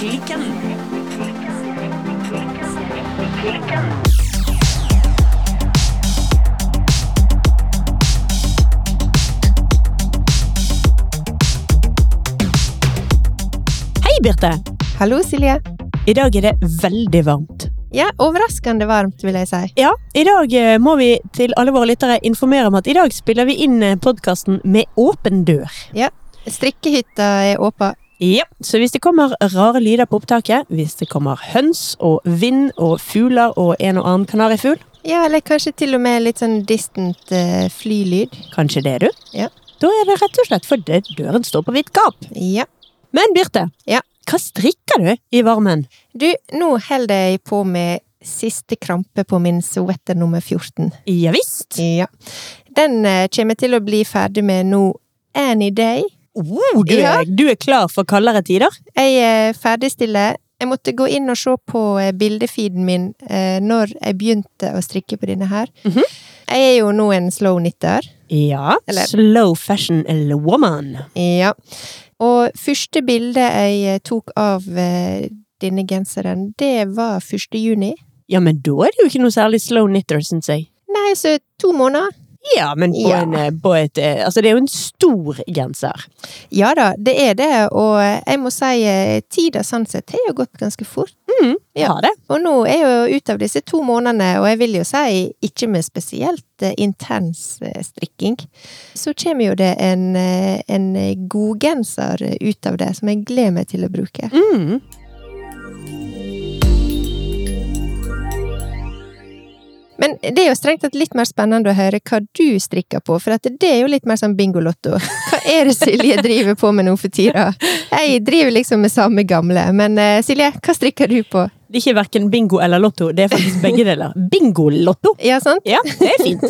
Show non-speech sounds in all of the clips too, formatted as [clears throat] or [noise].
Klikken. Hei, Birte. Hallo, Silje. I dag er det veldig varmt. Ja, overraskende varmt, vil jeg si. Ja, i dag eh, må vi til alle våre lyttere informere om at i dag spiller vi inn podkasten med åpen dør. Ja, Strikkehytta er åpen. Ja, så hvis det kommer rare lyder på opptaket, hvis det kommer høns og vind og fugler og en og annen kanarifugl, Ja, eller kanskje til og med litt sånn distant uh, flylyd. kanskje det, du? Ja. Da er det rett og slett fordi døren står på vidt gap. Ja. Men Birte, Ja. hva strikker du i varmen? Du, nå holder jeg på med siste krampe på min sweater nummer 14. Ja visst. Ja. Den uh, kommer til å bli ferdig med nå any day. Oh, du, Ja. er, du er klar for kaldere tider? Jeg er ferdigstiller. Jeg måtte gå inn og se på eh, bildefeeden min eh, når jeg begynte å strikke på denne her. Mhm. Jeg er jo nå en slow knitter. Ja. Eller- Slow fashion woman. Ja. Og første bilde jeg eh, tok av eh, denne genseren, det var 1. juni. Ja, men da er det jo ikke noe særlig slow knitter, syns jeg. Nei, så to måneder. Ja, men på Ja. en, eh, på et eh, Altså, det er jo en stor genser. Ja da, det er det, og jeg må si eh, tida sånn sett har jo gått ganske fort. Mm, Ja. Det. Og nå er jeg jo ute av disse to månedene, og jeg vil jo si ikke med spesielt intens strikking, så kommer jo det en, en godgenser ut av det, som jeg gleder meg til å bruke. Mm. Men det er jo strengt tatt litt mer spennende å høre hva du strikker på, for det er jo litt mer sånn bingolotto. [laughs] Hva er det Silje driver på med nå for tida? Jeg driver liksom med samme gamle, men uh, Silje, hva strikker du på? Det er ikke verken bingo eller lotto, det er faktisk begge deler. [laughs] Bingolotto! Ja, sant? Ja, det er fint.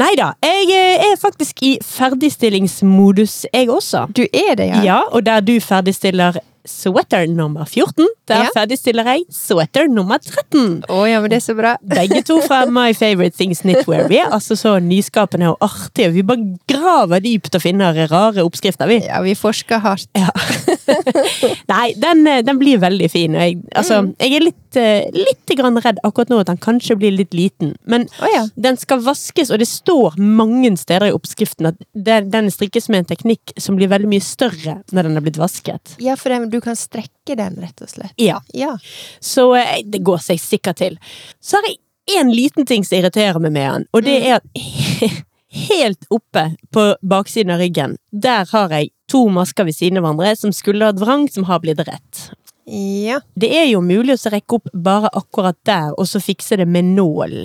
Nei da, jeg eh, er faktisk i ferdigstillingsmodus, jeg også. Du er det, ja? Ja, og der du ferdigstiller sweater nummer 14, der Ja. ferdigstiller jeg sweater nummer 13. Å ja, men det er så bra. [laughs] Begge to fra My Favorite Things Knitwear. Vi er altså så nyskapende og artige. Vi bare graver dypt og finner rare oppskrifter, vi. Ja, vi forsker hardt. Ja. [laughs] Nei, den, eh, den blir veldig fin. Jeg, altså, jeg er litt, eh, litt grann redd akkurat nå at den kanskje blir litt liten. Men oh, ja. den skal vaskes, og det står mange steder i oppskriften at den, den strikkes med en teknikk som blir veldig mye større når den har blitt vasket. Ja, for den- du kan strekke den, rett og slett. Ja, Ja. Så eh, det går seg sikkert til. Så har jeg en liten ting som irriterer meg med den, og det er at [laughs] helt oppe på baksiden av ryggen, der har jeg to masker ved siden av hverandre som skulle hatt vrang, som har blitt rett. Ja. Det er jo mulig å rekke opp bare akkurat der, og så fikse det med nål.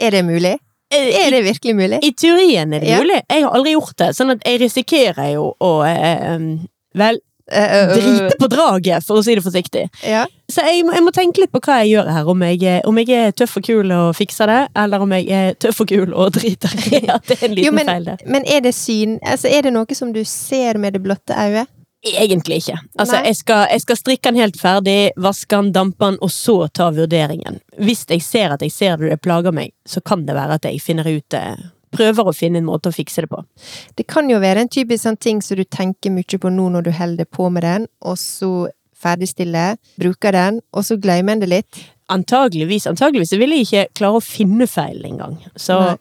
Er det mulig? Eh, Er det virkelig mulig? I teorien er det Ja. mulig. Jeg har aldri gjort det, sånn at jeg risikerer jo å eh, Vel, Eh, eh, drite på draget, for å si det forsiktig. Ja. Så jeg, jeg må tenke litt på hva jeg gjør her. Om jeg, om jeg er tøff og kul og fikser det, eller om jeg er tøff og kul og driter i at det er en liten Jo, men, feil der. men er det syn Altså, er det noe som du ser med det blotte øyet? Egentlig ikke. Altså, jeg skal, jeg skal strikke den helt ferdig, vaske den, dampe den, og så ta vurderingen. Hvis jeg ser at jeg ser det, det plager meg, så kan det være at jeg finner ut eh, Prøver å finne en måte å fikse det på. Det kan jo være en typisk sånn ting som du tenker mye på nå når du holder på med den, og så ferdigstiller, bruker den, og så glemmer en det litt. Antageligvis, antageligvis vil jeg ikke klare å finne feil engang. Så Nei.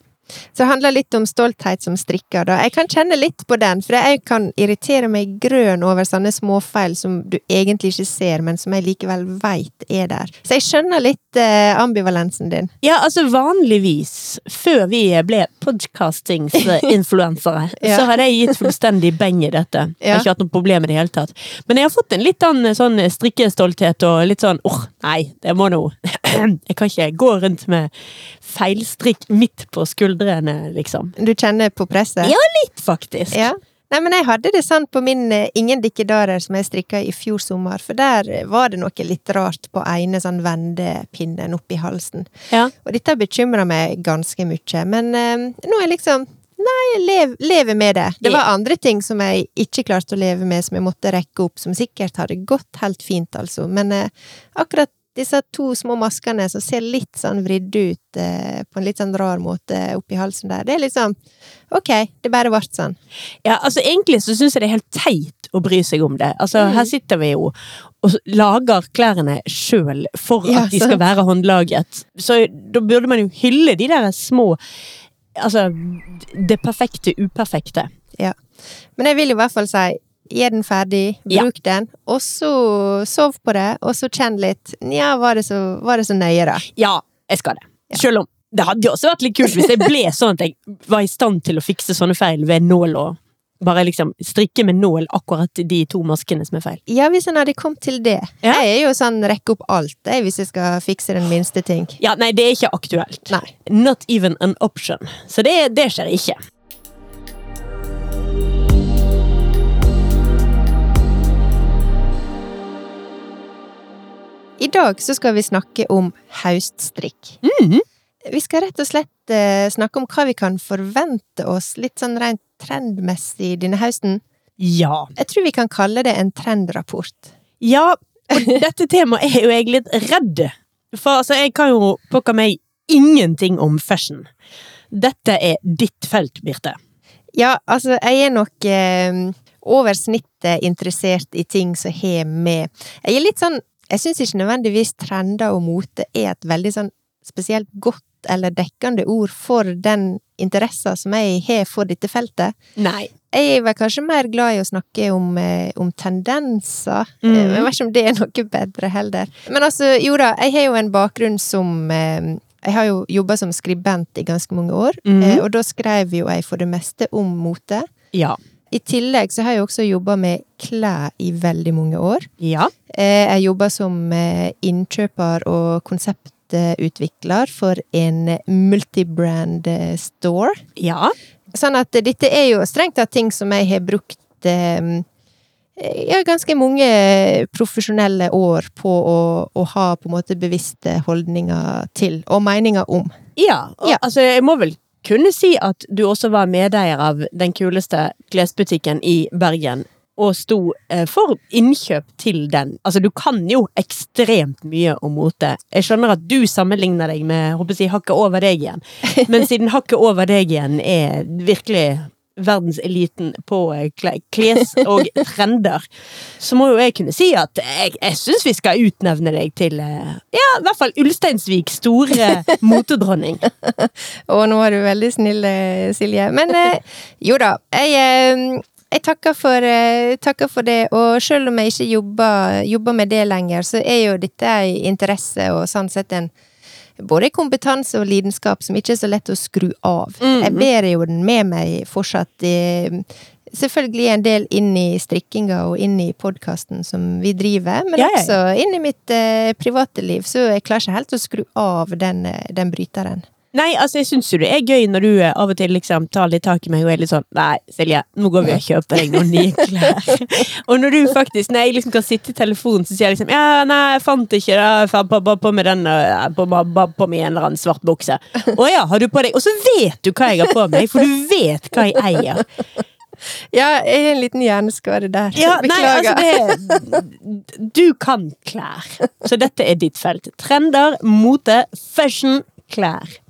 Så det handler litt om stolthet som strikker, da. Jeg kan kjenne litt på den, for jeg kan irritere meg grønn over sånne småfeil som du egentlig ikke ser, men som jeg likevel veit er der. Så jeg skjønner litt eh, ambivalensen din. Ja, altså vanligvis, før vi ble podkastingsinfluensere, [laughs] Ja. så hadde jeg gitt fullstendig beng i dette. Jeg har ikke hatt noe problem med det i hele tatt. Men jeg har fått en litt annen sånn strikkestolthet og litt sånn åh, nei, det må nå [clears throat] Jeg kan ikke gå rundt med feilstrikk midt på skuldrene, liksom. Du kjenner på presset? Ja, litt, faktisk. Ja. Nei, men jeg hadde det sånn på min eh, Ingen dikkedarer som jeg strikka i fjor sommer, for der eh, var det noe litt rart på ene sånn vendepinnen oppi halsen. Ja. Og dette bekymra meg ganske mye, men eh, nå er jeg liksom Nei, lev, leve med det. Det var andre ting som jeg ikke klarte å leve med, som jeg måtte rekke opp, som sikkert hadde gått helt fint, altså. Men eh, akkurat disse to små maskene som ser litt sånn vridd ut eh, på en litt sånn rar måte oppi halsen der. Det er liksom ok, det bare ble sånn. Ja, altså Egentlig så syns jeg det er helt teit å bry seg om det. Altså, Mm. Her sitter vi jo og lager klærne sjøl for Ja, at de skal være håndlaget. Så da burde man jo hylle de der små Altså, det perfekte uperfekte. Ja. Men jeg vil i hvert fall si Gjør den ferdig, Ja. bruk den, og så sov på det, og så kjenn litt. Nja, var var det så nøye, da? Ja, jeg skal det. Ja. Selv om det hadde jo også vært litt kult hvis jeg ble sånn at jeg var i stand til å fikse sånne feil ved nål og bare liksom strikke med nål akkurat de to maskene som er feil. Ja, hvis en hadde kommet til det. Ja. Jeg er jo sånn rekke opp alt, jeg, hvis jeg skal fikse den minste ting. Ja, nei, det er ikke aktuelt. Nei. Not even an option. Så det, det skjer ikke. I dag så skal vi snakke om høststrikk. Mhm. Vi skal rett og slett eh, snakke om hva vi kan forvente oss litt sånn rent trendmessig denne høsten. Ja. Jeg tror vi kan kalle det en trendrapport. Ja, og dette temaet er jo jeg litt redd. For altså, jeg kan jo pokker meg ingenting om fashion. Dette er ditt felt, Birte. Ja, altså, jeg er nok eh, over snittet interessert i ting som har med Jeg er litt sånn Jeg syns ikke nødvendigvis trender og mote er et veldig sånn spesielt godt eller dekkende ord for den interessen som jeg har for dette feltet. Nei. Jeg er vel kanskje mer glad i å snakke om, eh, om tendenser. Mm. Eh, Jeg vet ikke om det er noe bedre heller. Men altså, jo da, jeg har jo en bakgrunn som eh, Jeg har jo jobba som skribent i ganske mange år, mm. eh, og da skrev jo jeg for det meste om mote. Ja. I tillegg så har jeg også jobba med klær i veldig mange år. Ja. Eh, Jeg jobber som eh, innkjøper og konseptutvikler for en multibrand eh, store. Ja. Sånn at dette er jo strengt tatt ting som jeg har brukt ja, ganske mange profesjonelle år på å, å ha på en måte bevisste holdninger til, og meninger om. Ja, og, Ja. altså jeg må vel kunne si at du også var medeier av den kuleste klesbutikken i Bergen, og sto eh, for innkjøp til den. Altså, du kan jo ekstremt mye om mote. Jeg skjønner at du sammenligner deg med håper jeg, hakket over deg igjen, [laughs] men siden hakket over deg igjen er virkelig verdenseliten på eh, kles- og [laughs] trender, så må jo jeg kunne si at jeg, jeg syns vi skal utnevne deg til eh, ja, i hvert fall Ulsteinsviks store [laughs] motedronning. Og nå var du veldig snill, eh, Silje. Men eh, jo da, jeg, eh, jeg takker, for, eh, takker for det. Og selv om jeg ikke jobber, jobber med det lenger, så er jo dette en interesse og sånn sett en både kompetanse og lidenskap som ikke er så lett å skru av. Mhm. Jeg bærer jo den med meg fortsatt. eh, Selvfølgelig en del inn i strikkinga og inn i podkasten som vi driver, men Ja, ja, ja. også inn i mitt eh, private liv, så jeg klarer ikke helt å skru av den, eh, den bryteren. Nei, altså jeg syns jo det er gøy når du eh, av og til liksom tar litt tak i meg og er litt sånn Nei, Silje, nå går vi og kjøper deg noen nye klær. [laughs] og når du faktisk, når jeg liksom kan sitte i telefonen, så sier jeg liksom Ja, nei, jeg fant ikke det, på, på, på med den eh, på, på, på, med en eller annen svart bukse. Å ja, har du på deg Og så vet du hva jeg har på meg, for du vet hva jeg eier. Ja, jeg er en liten hjerneskade der. Ja, nei, altså det Du kan klær. Så dette er ditt felt. Trender, mote, fashion, klær.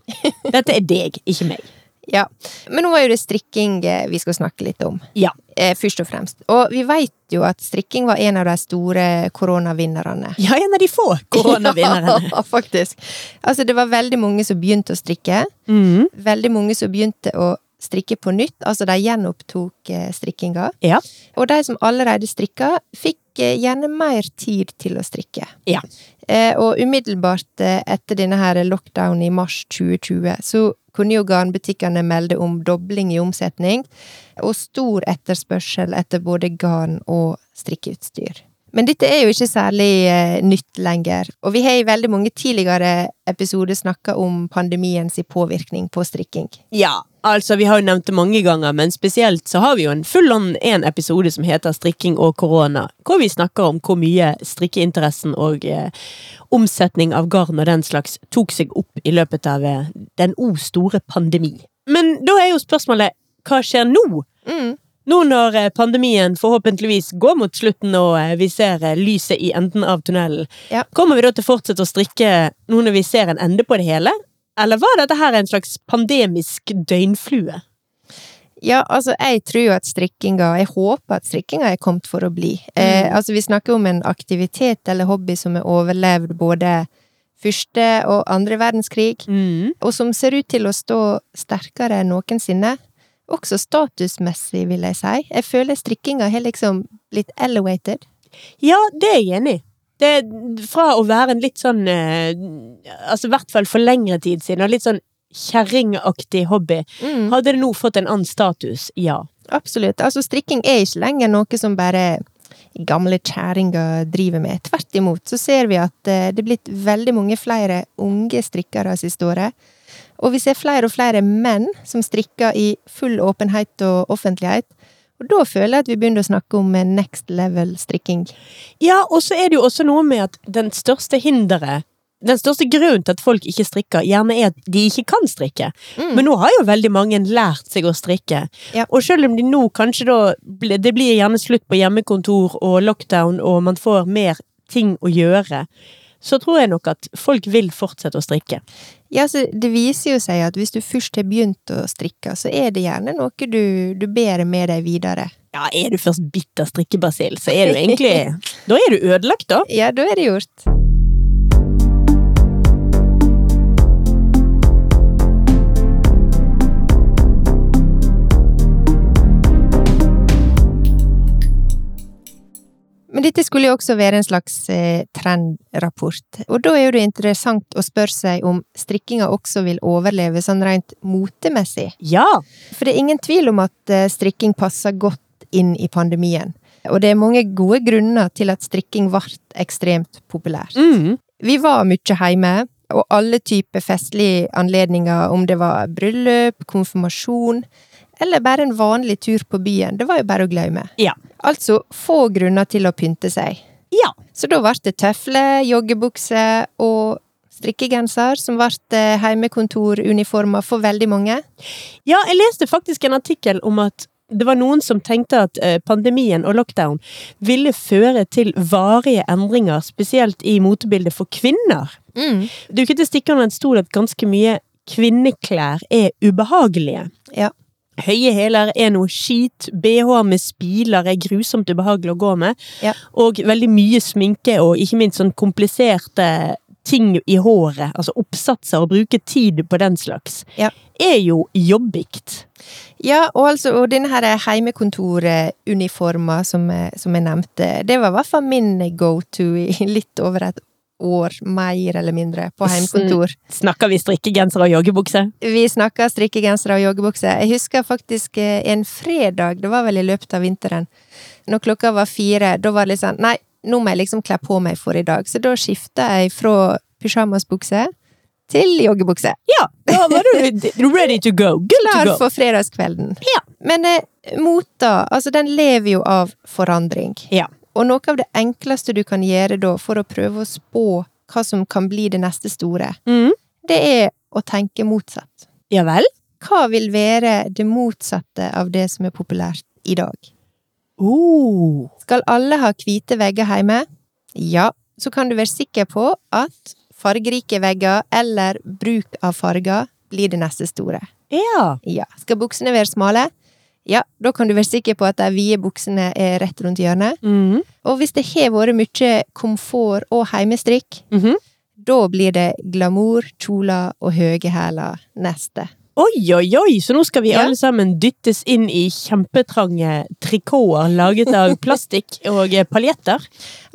Dette er deg, ikke meg. Ja. Men nå er jo det strikking eh, vi skal snakke litt om, Ja. eh, først og fremst. Og vi veit jo at strikking var en av de store koronavinnerne. Ja, en av de få koronavinnerne. [laughs] Ja, faktisk. Altså, det var veldig mange som begynte å strikke. Mm. Veldig mange som begynte å strikke på nytt, altså de gjenopptok eh, strikkinga. Ja. Og de som allerede strikka, fikk eh, gjerne mer tid til å strikke. Ja. Eh, og umiddelbart etter denne her lockdown i mars 2020, så kunne jo garnbutikkene melde om dobling i omsetning, og stor etterspørsel etter både garn og strikkeutstyr. Men dette er jo ikke særlig eh, nytt lenger, og vi har i veldig mange tidligere episoder snakka om pandemiens påvirkning på strikking. Ja, altså vi har jo nevnt det mange ganger, men spesielt så har vi jo en full on en episode som heter Strikking og korona, hvor vi snakker om hvor mye strikkeinteressen og eh, omsetning av garn og den slags tok seg opp i løpet av eh, den o store pandemi. Men da er jo spørsmålet, hva skjer nå? Mm. Nå når eh, pandemien forhåpentligvis går mot slutten og eh, vi ser eh, lyset i enden av tunnelen, Ja. kommer vi da til å fortsette å strikke nå når vi ser en ende på det hele? Eller var dette her en slags pandemisk døgnflue? Ja, altså, jeg tror jo at strikkinga Jeg håper at strikkinga er kommet for å bli. Eh, Mm. altså, vi snakker om en aktivitet eller hobby som har overlevd både første og andre verdenskrig, Mm. og som ser ut til å stå sterkere enn noensinne. Også statusmessig, vil jeg si. Jeg føler strikkinga har liksom blitt elevated. Ja, det er jeg enig i. Det fra å være en litt sånn eh, Altså i hvert fall for lengre tid siden, og litt sånn kjerringaktig hobby, Mm. hadde det nå fått en annen status, ja. Absolutt. Altså, strikking er ikke lenger noe som bare gamle kjerringer driver med. Tvert imot så ser vi at eh, det er blitt veldig mange flere unge strikkere siste året. Og vi ser flere og flere menn som strikker i full åpenhet og offentlighet. Og da føler jeg at vi begynner å snakke om next level strikking. Ja, og så er det jo også noe med at den største hinderet den største grunnen til at folk ikke strikker, gjerne er at de ikke kan strikke. Mm. Men nå har jo veldig mange lært seg å strikke. Ja. Og selv om de nå kanskje da Det blir gjerne slutt på hjemmekontor og lockdown, og man får mer ting å gjøre, så tror jeg nok at folk vil fortsette å strikke. Ja, så Det viser jo seg at hvis du først har begynt å strikke, så er det gjerne noe du, du bærer med deg videre. Ja, er du først bitter strikkebasill, så er du egentlig [laughs] Da er du ødelagt, da. Ja, da er det gjort. Men dette skulle jo også være en slags eh, trendrapport, og da er jo det interessant å spørre seg om strikkinga også vil overleve sånn rent motemessig. Ja. For det er ingen tvil om at eh, strikking passer godt inn i pandemien. Og det er mange gode grunner til at strikking ble ekstremt populært. Mm. Vi var mye hjemme, og alle typer festlige anledninger, om det var bryllup, konfirmasjon, eller bare en vanlig tur på byen, det var jo bare å glemme. Ja. Altså få grunner til å pynte seg. Ja. Så da ble det tøfler, joggebukse og strikkegenser, som ble eh, heimekontoruniformer for veldig mange. Ja, jeg leste faktisk en artikkel om at det var noen som tenkte at eh, pandemien og lockdown ville føre til varige endringer, spesielt i motebildet for kvinner. Mm. Du kunne stikke under en stol at ganske mye kvinneklær er ubehagelige. Ja. Høye hæler er noe skit, bh med spiler er grusomt ubehagelig å gå med, Ja. og veldig mye sminke og ikke minst sånn kompliserte ting i håret, altså oppsatser, og bruke tid på den slags, Ja. er jo jobbigt. Ja, og altså, og denne her heimekontoruniforma som, jeg- som jeg nevnte, det var i hvert fall min go-to i litt over et år, mer eller mindre, på heimkontor. Snakker vi strikkegenser og joggebukse? Vi snakker strikkegenser og joggebukse. Jeg husker faktisk eh, en fredag, det var vel i løpet av vinteren, når klokka var fire, da var det litt sånn Nei, nå må jeg liksom kle på meg for i dag. Så da skifta jeg fra pysjamasbukse til joggebukse. Ja, da var du [laughs] ready to go. Good to Klar go. for fredagskvelden. Ja. Men eh, mota, altså den lever jo av forandring. Ja. Og noe av det enkleste du kan gjøre da, for å prøve å spå hva som kan bli det neste store, Mm. det er å tenke motsatt. Ja vel? Hva vil være det motsatte av det som er populært i dag? Oh. Skal alle ha hvite vegger hjemme? Ja, så kan du være sikker på at fargerike vegger eller bruk av farger blir det neste store. Ja. Ja. Skal buksene være smale? Ja, da kan du være sikker på at de vide buksene er rett rundt hjørnet. Mm. Og hvis det har vært mye komfort og heimestrikk, Mhm. da blir det glamour, kjoler og høye hæler neste. Oi, oi, oi, så nå skal vi Ja. alle sammen dyttes inn i kjempetrange trikoter laget av [laughs] plastikk og paljetter.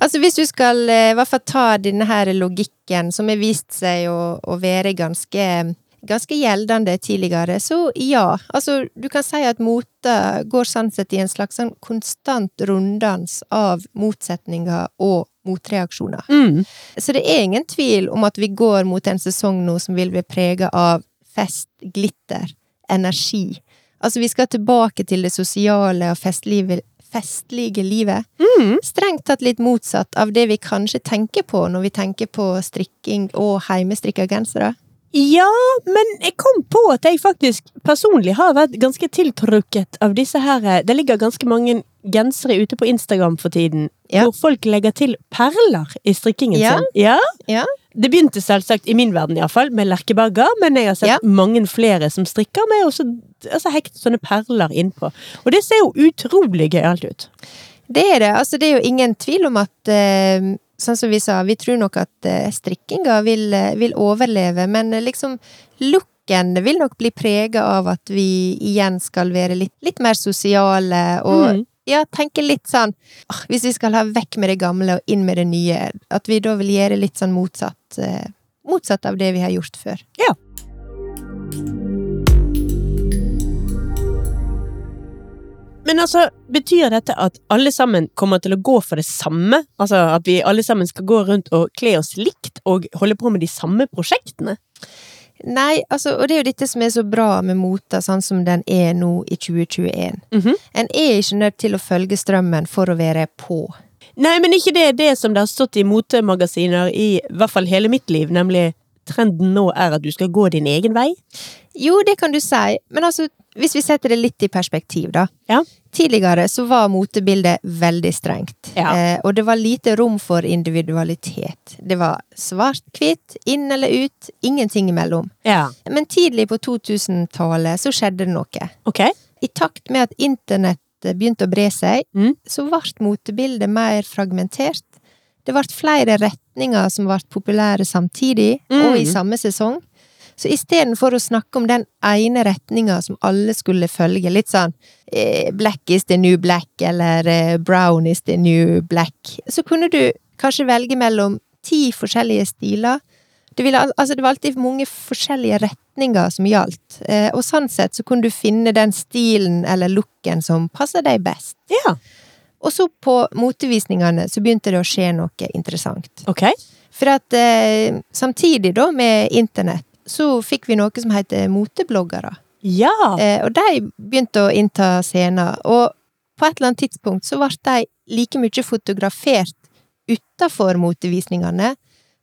Altså hvis du skal eh, i hvert fall ta denne her logikken, som har vist seg å, å være ganske ganske gjeldende tidligere, så ja. Altså, du kan si at mote går sånn sett i en slags sånn konstant runddans av motsetninger og motreaksjoner. Mm. Så det er ingen tvil om at vi går mot en sesong nå som vil bli prega av fest, glitter, energi. Altså, vi skal tilbake til det sosiale og festlivet festlige livet. Mm. Strengt tatt litt motsatt av det vi kanskje tenker på når vi tenker på strikking og heimestrikka gensere. Ja, men jeg kom på at jeg faktisk personlig har vært ganske tiltrukket av disse her eh, Det ligger ganske mange gensere ute på Instagram for tiden, Ja. hvor folk legger til perler i strikkingen Ja. sin. Ja. Ja. Det begynte selvsagt, i min verden iallfall, med lerkebagger, men jeg har sett mange flere som strikker med også, altså hekt sånne perler innpå. Og det ser jo utrolig gøyalt ut. Det er det. Altså, det er jo ingen tvil om at eh, Sånn som vi sa, vi tror nok at eh, strikkinga vil, eh, vil overleve, men eh, liksom looken vil nok bli prega av at vi igjen skal være litt, litt mer sosiale og Mm. ja, tenke litt sånn Hvis vi skal ha vekk med det gamle og inn med det nye, at vi da vil gjøre litt sånn motsatt. Motsatt av det vi har gjort før. Ja. Men altså, betyr dette at alle sammen kommer til å gå for det samme? Altså at vi alle sammen skal gå rundt og kle oss likt og holde på med de samme prosjektene? Nei, altså, og det er jo dette som er så bra med mota sånn som den er nå i 2021. Mhm. En er ikke nødt til å følge strømmen for å være på. Nei, men ikke det er det som det har stått i motemagasiner i hvert fall hele mitt liv, nemlig trenden nå er at du skal gå din egen vei? Jo, det kan du si, men altså, hvis vi setter det litt i perspektiv, da. Ja. Tidligere så var motebildet veldig strengt, Ja. eh, og det var lite rom for individualitet. Det var svart-hvitt, inn eller ut, ingenting imellom. Ja. Men tidlig på 2000-tallet så skjedde det noe. Okay. I takt med at internett begynte å bre seg, Mm. så ble motebildet mer fragmentert. Det ble flere retninger som ble populære samtidig, Mm. og i samme sesong. Så istedenfor å snakke om den ene retninga som alle skulle følge, litt sånn eh, black is the new black, eller eh, brown is the new black, så kunne du kanskje velge mellom ti forskjellige stiler. Det, ville, altså det var alltid mange forskjellige retninger som gjaldt, eh, og sånn sett så kunne du finne den stilen eller looken som passer deg best. Ja. Og så på motevisningene så begynte det å skje noe interessant. Ok. For at eh, samtidig da med internett, så fikk vi noe som heter motebloggere. Ja. Eh, og de begynte å innta scenen, og på et eller annet tidspunkt så ble de like mye fotografert utafor motevisningene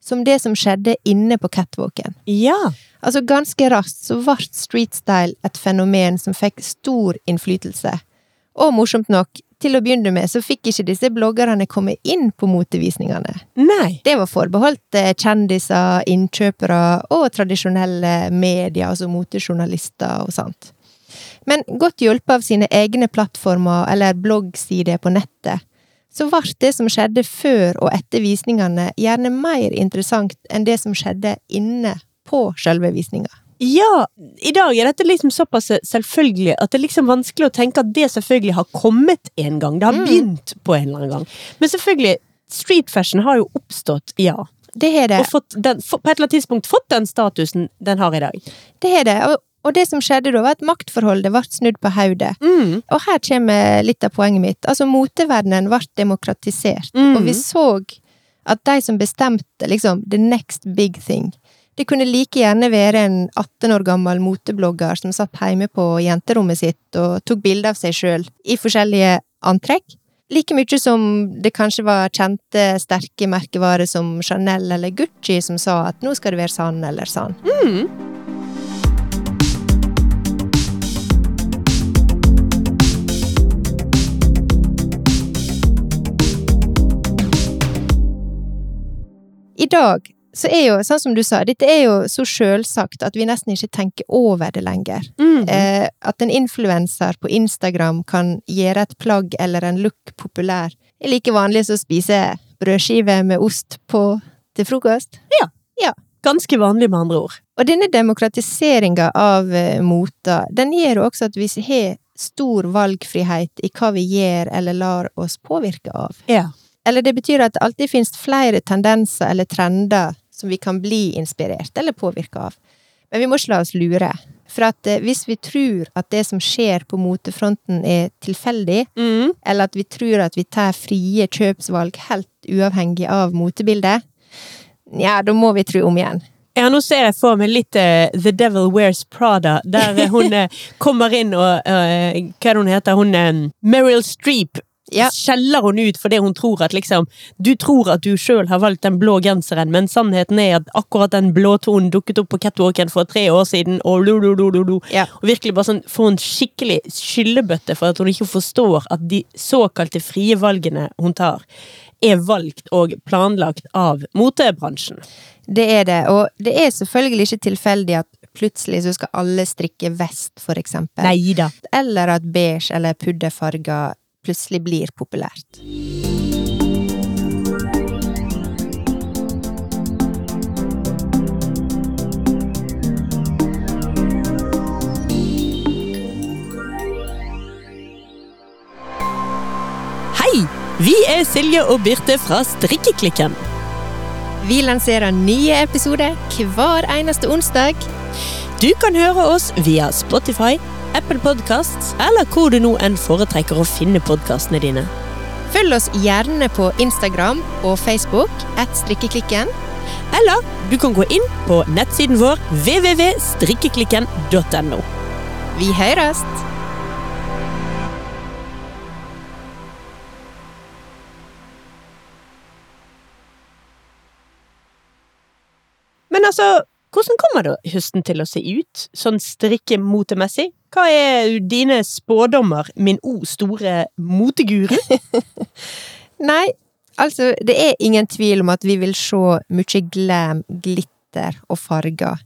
som det som skjedde inne på catwalken. Ja. Altså ganske raskt så ble streetstyle et fenomen som fikk stor innflytelse. Og morsomt nok, til å begynne med så fikk ikke disse bloggerne komme inn på motevisningene. Nei. Det var forbeholdt eh, kjendiser, innkjøpere og tradisjonelle medier, altså motejournalister og sånt. Men godt hjulpet av sine egne plattformer eller bloggsider på nettet, så ble det som skjedde før og etter visningene gjerne mer interessant enn det som skjedde inne på selve visninga. Ja, i dag er dette liksom såpass selvfølgelig at det er liksom vanskelig å tenke at det selvfølgelig har kommet en gang. Det har Mm. begynt på en eller annen gang. Men selvfølgelig, street fashion har jo oppstått, ja. Det har det. Og fått den, på et eller annet tidspunkt fått den statusen den har i dag. Det har det. Og, og det som skjedde da, var at maktforholdet ble snudd på hodet. Mm. Og her kommer litt av poenget mitt. Altså, moteverdenen ble demokratisert, Mm. og vi så at de som bestemte liksom the next big thing, det kunne like gjerne være en 18 år gammel moteblogger som satt hjemme på jenterommet sitt og tok bilder av seg sjøl i forskjellige antrekk. Like mye som det kanskje var kjente, sterke merkevarer som Chanel eller Gucci som sa at nå skal det være sånn eller sånn. Mm. I dag så er jo, sånn som du sa, dette er jo så sjølsagt at vi nesten ikke tenker over det lenger. Mm. Eh, at en influenser på Instagram kan gjøre et plagg eller en look populær, er like vanlig som å spise brødskive med ost på til frokost. Ja, Ganske vanlig, med andre ord. Og denne demokratiseringa av eh, mota, den gjør jo også at vi har stor valgfrihet i hva vi gjør eller lar oss påvirke av. Ja. Eller det betyr at det alltid finnes flere tendenser eller trender som vi kan bli inspirert eller påvirka av. Men vi må ikke la oss lure. For at eh, hvis vi tror at det som skjer på motefronten er tilfeldig, Mm. eller at vi tror at vi tar frie kjøpsvalg helt uavhengig av motebildet, ja, da må vi tro om igjen. Ja, nå ser jeg for meg litt uh, The Devil Wears Prada, der hun uh, kommer inn og uh, Hva er det hun heter? Hun eh, Meryl Streep Ja. skjeller hun ut fordi hun tror at liksom Du tror at du sjøl har valgt den blå genseren, men sannheten er at akkurat den blå tonen dukket opp på catwalken for tre år siden, og. Ja. Og virkelig bare sånn får en skikkelig skyllebøtte for at hun ikke forstår at de såkalte frie valgene hun tar, er valgt og planlagt av motebransjen. Det er det, og det er selvfølgelig ikke tilfeldig at plutselig så skal alle strikke vest, for eksempel. Neida. Eller at beige eller pudderfarger plutselig blir populært. Hei! Vi er Silje og Birte fra Strikkeklikken. Vi lanserer nye episoder hver eneste onsdag. Du kan høre oss via Spotify, Apple Podcasts eller hvor du nå enn foretrekker å finne podkastene dine. Følg oss gjerne på Instagram og Facebook at strikkeklikken. Eller du kan gå inn på nettsiden vår www.strikkeklikken.no. Vi høres! Men altså, hvordan kommer da høsten til å se ut, sånn strikkemotemessig? Hva er dine spådommer, min o store moteguru? [laughs] Nei, altså, det er ingen tvil om at vi vil se mye glam, glitter og farger.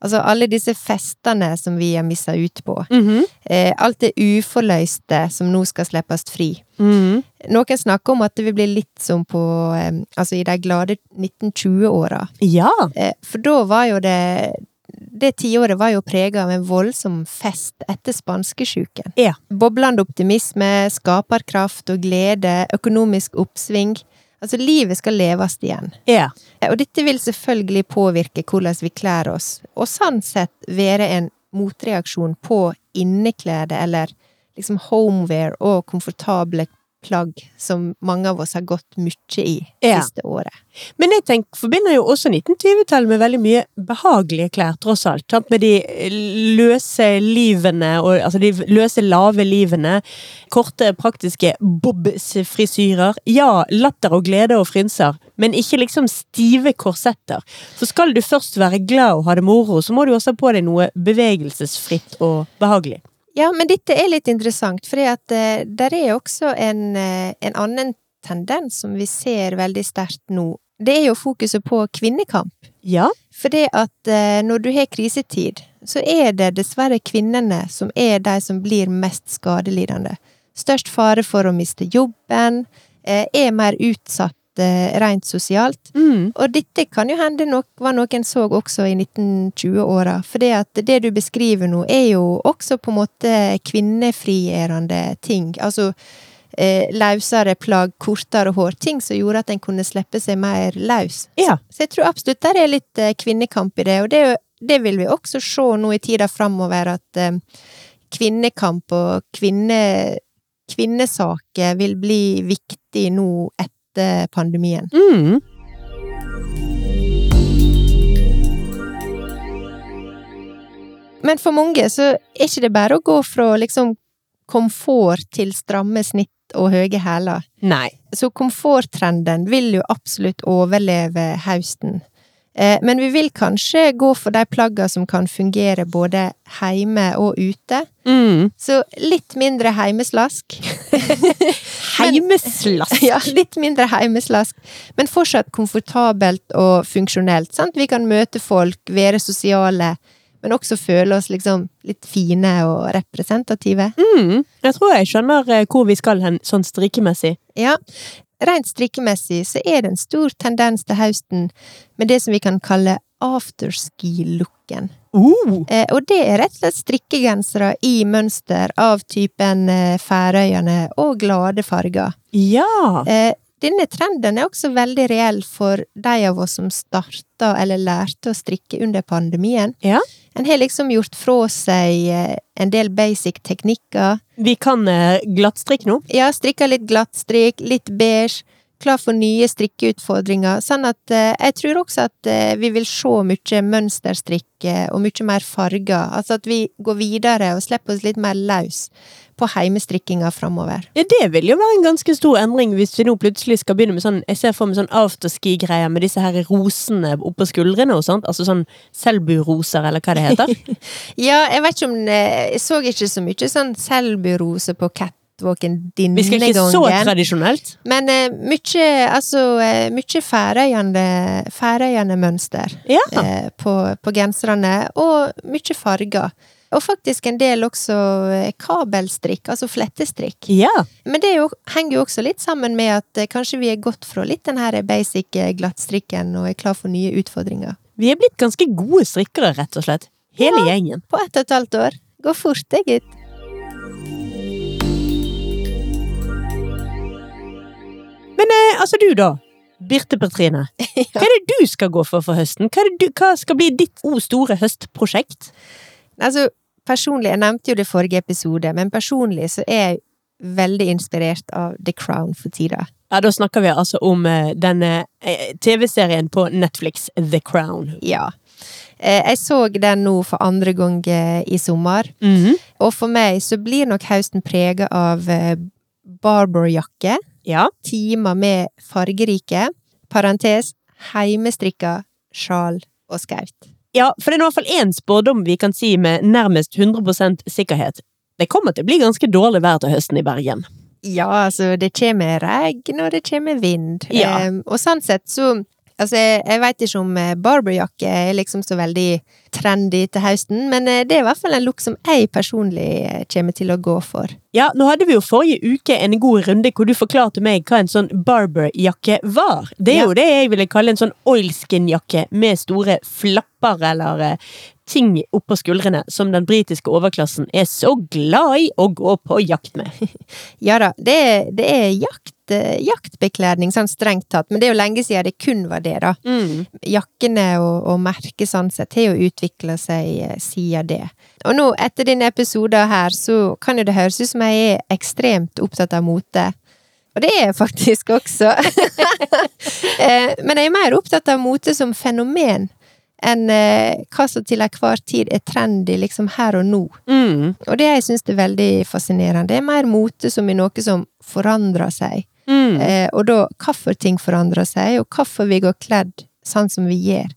Altså, alle disse festene som vi har missa ut på. Mhm. Eh, alt det uforløste som nå skal slippes fri. Mhm. Noen snakker om at det vil bli litt som på eh, Altså i de glade 1920-åra. Ja. Eh, for da var jo det Det tiåret var jo prega av en voldsom fest etter spanskesjuken. Ja. Boblende optimisme, skaperkraft og glede, økonomisk oppsving. Altså, livet skal leves igjen. Ja. Og dette vil selvfølgelig påvirke hvordan vi kler oss, og sånn sett være en motreaksjon på inneklede eller liksom homeware og komfortable plagg som mange av oss har gått mye i Ja. siste året. Men jeg tenker, forbinder jo også 1920-tallet med veldig mye behagelige klær, tross alt. Sant? Med de løse livene, og, altså de løse, lave livene. Korte, praktiske bobs-frisyrer. Ja, latter og glede og frynser, men ikke liksom stive korsetter. For skal du først være glad og ha det moro, så må du også ha på deg noe bevegelsesfritt og behagelig. Ja, men dette er litt interessant, for uh, eh, der er også en, uh, en annen tendens som vi ser veldig sterkt nå. Det er jo fokuset på kvinnekamp. Ja. For det at uh, når du har krisetid, så er det dessverre kvinnene som er de som blir mest skadelidende. Størst fare for å miste jobben, er mer utsatt rent sosialt. Mm. Og dette kan jo hende nok, var noen så også i 1920-åra, for det at det du beskriver nå, er jo også på en måte kvinnefrigjørende ting. Altså eh, løsere plagg, kortere hår, ting som gjorde at en kunne slippe seg mer løs. Ja. Så jeg tror absolutt der er litt eh, kvinnekamp i det, og det, det vil vi også se nå i tida framover, at eh, kvinnekamp og kvinne, kvinnesaker vil bli viktig nå etter pandemien. Mm. Men for mange så er ikke det bare å gå fra liksom komfort til stramme snitt og høye hæler. Nei. Så komforttrenden vil jo absolutt overleve høsten. Eh, Men vi vil kanskje gå for de plagga som kan fungere både heime og ute. Mm. Så litt mindre heimeslask. [laughs] Heimeslask. [laughs] Ja, litt mindre heimeslask, men fortsatt komfortabelt og funksjonelt. Sant? Vi kan møte folk, være sosiale, men også føle oss liksom litt fine og representative. Mm. Jeg tror jeg skjønner eh, hvor vi skal hen, sånn strikkemessig. Ja, rent strikkemessig så er det en stor tendens til høsten med det som vi kan kalle afterski-looken. Uh. Eh, og det er rett og slett strikkegensere i mønster av typen eh, Færøyene og glade farger. Ja. Eh, denne trenden er også veldig reell for de av oss som starta eller lærte å strikke under pandemien. Ja. En har liksom gjort fra seg eh, en del basic teknikker. Vi kan eh, glattstrikke nå. Ja, strikka litt glattstrikk, litt beige. Klar for nye strikkeutfordringer. Sånn at eh, jeg tror også at vi vil se mye mønsterstrikk og mye mer farger. Altså at vi går videre og slipper oss litt mer løs på heimestrikkinga framover. Ja, det vil jo være en ganske stor endring hvis vi nå plutselig skal begynne med sånn Jeg ser for meg sånn afterski-greier med disse her rosene oppå skuldrene og sånt. Altså sånn Selbu-roser, eller hva det heter. [laughs] Ja, jeg vet ikke om eh, Jeg så ikke så mye sånn Selbu-rose på catwalken denne Vi skal ikke så tradisjonelt. Men uh, mye, altså, eh, mye færøyende mønster Ja. uh, på, på genserne, og mye farger. Og faktisk en del også eh, kabelstrikk, altså flettestrikk. Ja. Men det jo, henger jo også litt sammen med at eh, kanskje vi er gått fra litt den her basic eh, glattstrikken og er klar for nye utfordringer. Vi er blitt ganske gode strikkere, rett og slett. Hele gjengen. På ett og et halvt år. Går fort, det, gitt. Men eh, altså du, da. Birte Petrine. [laughs] Hva er det du skal gå for for høsten? Hva, du, hva skal bli ditt o store høstprosjekt? Altså, personlig, jeg nevnte jo det i forrige episode, men personlig så er jeg veldig inspirert av The Crown for tida. Ja, Da snakker vi altså om eh, denne eh, TV-serien på Netflix, The Crown. Ja. Eh, Jeg så den nå for andre gang i sommer, Mhm. og for meg så blir nok høsten prega av barberjakke, Ja. timer med fargerike, parentes, heimestrikka sjal og skaut. Ja, for det er i hvert fall én spådom vi kan si med nærmest 100% sikkerhet. Det kommer til å bli ganske dårlig vær til høsten i Bergen. Ja, altså, det kommer regn, og det kommer vind. Ja. Eh, og sånn sett så Altså, jeg, jeg veit ikke om eh, barberjakke er liksom så veldig trendy til høsten, men eh, det er i hvert fall en look som jeg personlig eh, kommer til å gå for. Ja, nå hadde vi jo forrige uke en god runde hvor du forklarte meg hva en sånn barberjakke var. Det er Ja. jo det jeg ville kalle en sånn oilskin-jakke med store flapper eller ting oppå skuldrene som den britiske overklassen er så glad i å gå på jakt med. [laughs] Ja da, det det er jakt, eh, jaktbekledning, sånn strengt tatt, men det er jo lenge siden det kun var det, da. Mm. Jakkene og, og merket sånn sett har jo utvikla seg eh, siden det. Og nå, etter denne episoden her, så kan jo det høres ut som jeg er ekstremt opptatt av mote. Og det er jeg faktisk også. [laughs] Eh, Men jeg er mer opptatt av mote som fenomen enn eh, hva som til enhver tid er trendy liksom her og nå. Mm. Og det jeg syns er veldig fascinerende, det er mer mote som i noe som forandrer seg. Mm. Eh, og da hvorfor ting forandrer seg, og hvorfor vi går kledd sånn som vi gjør.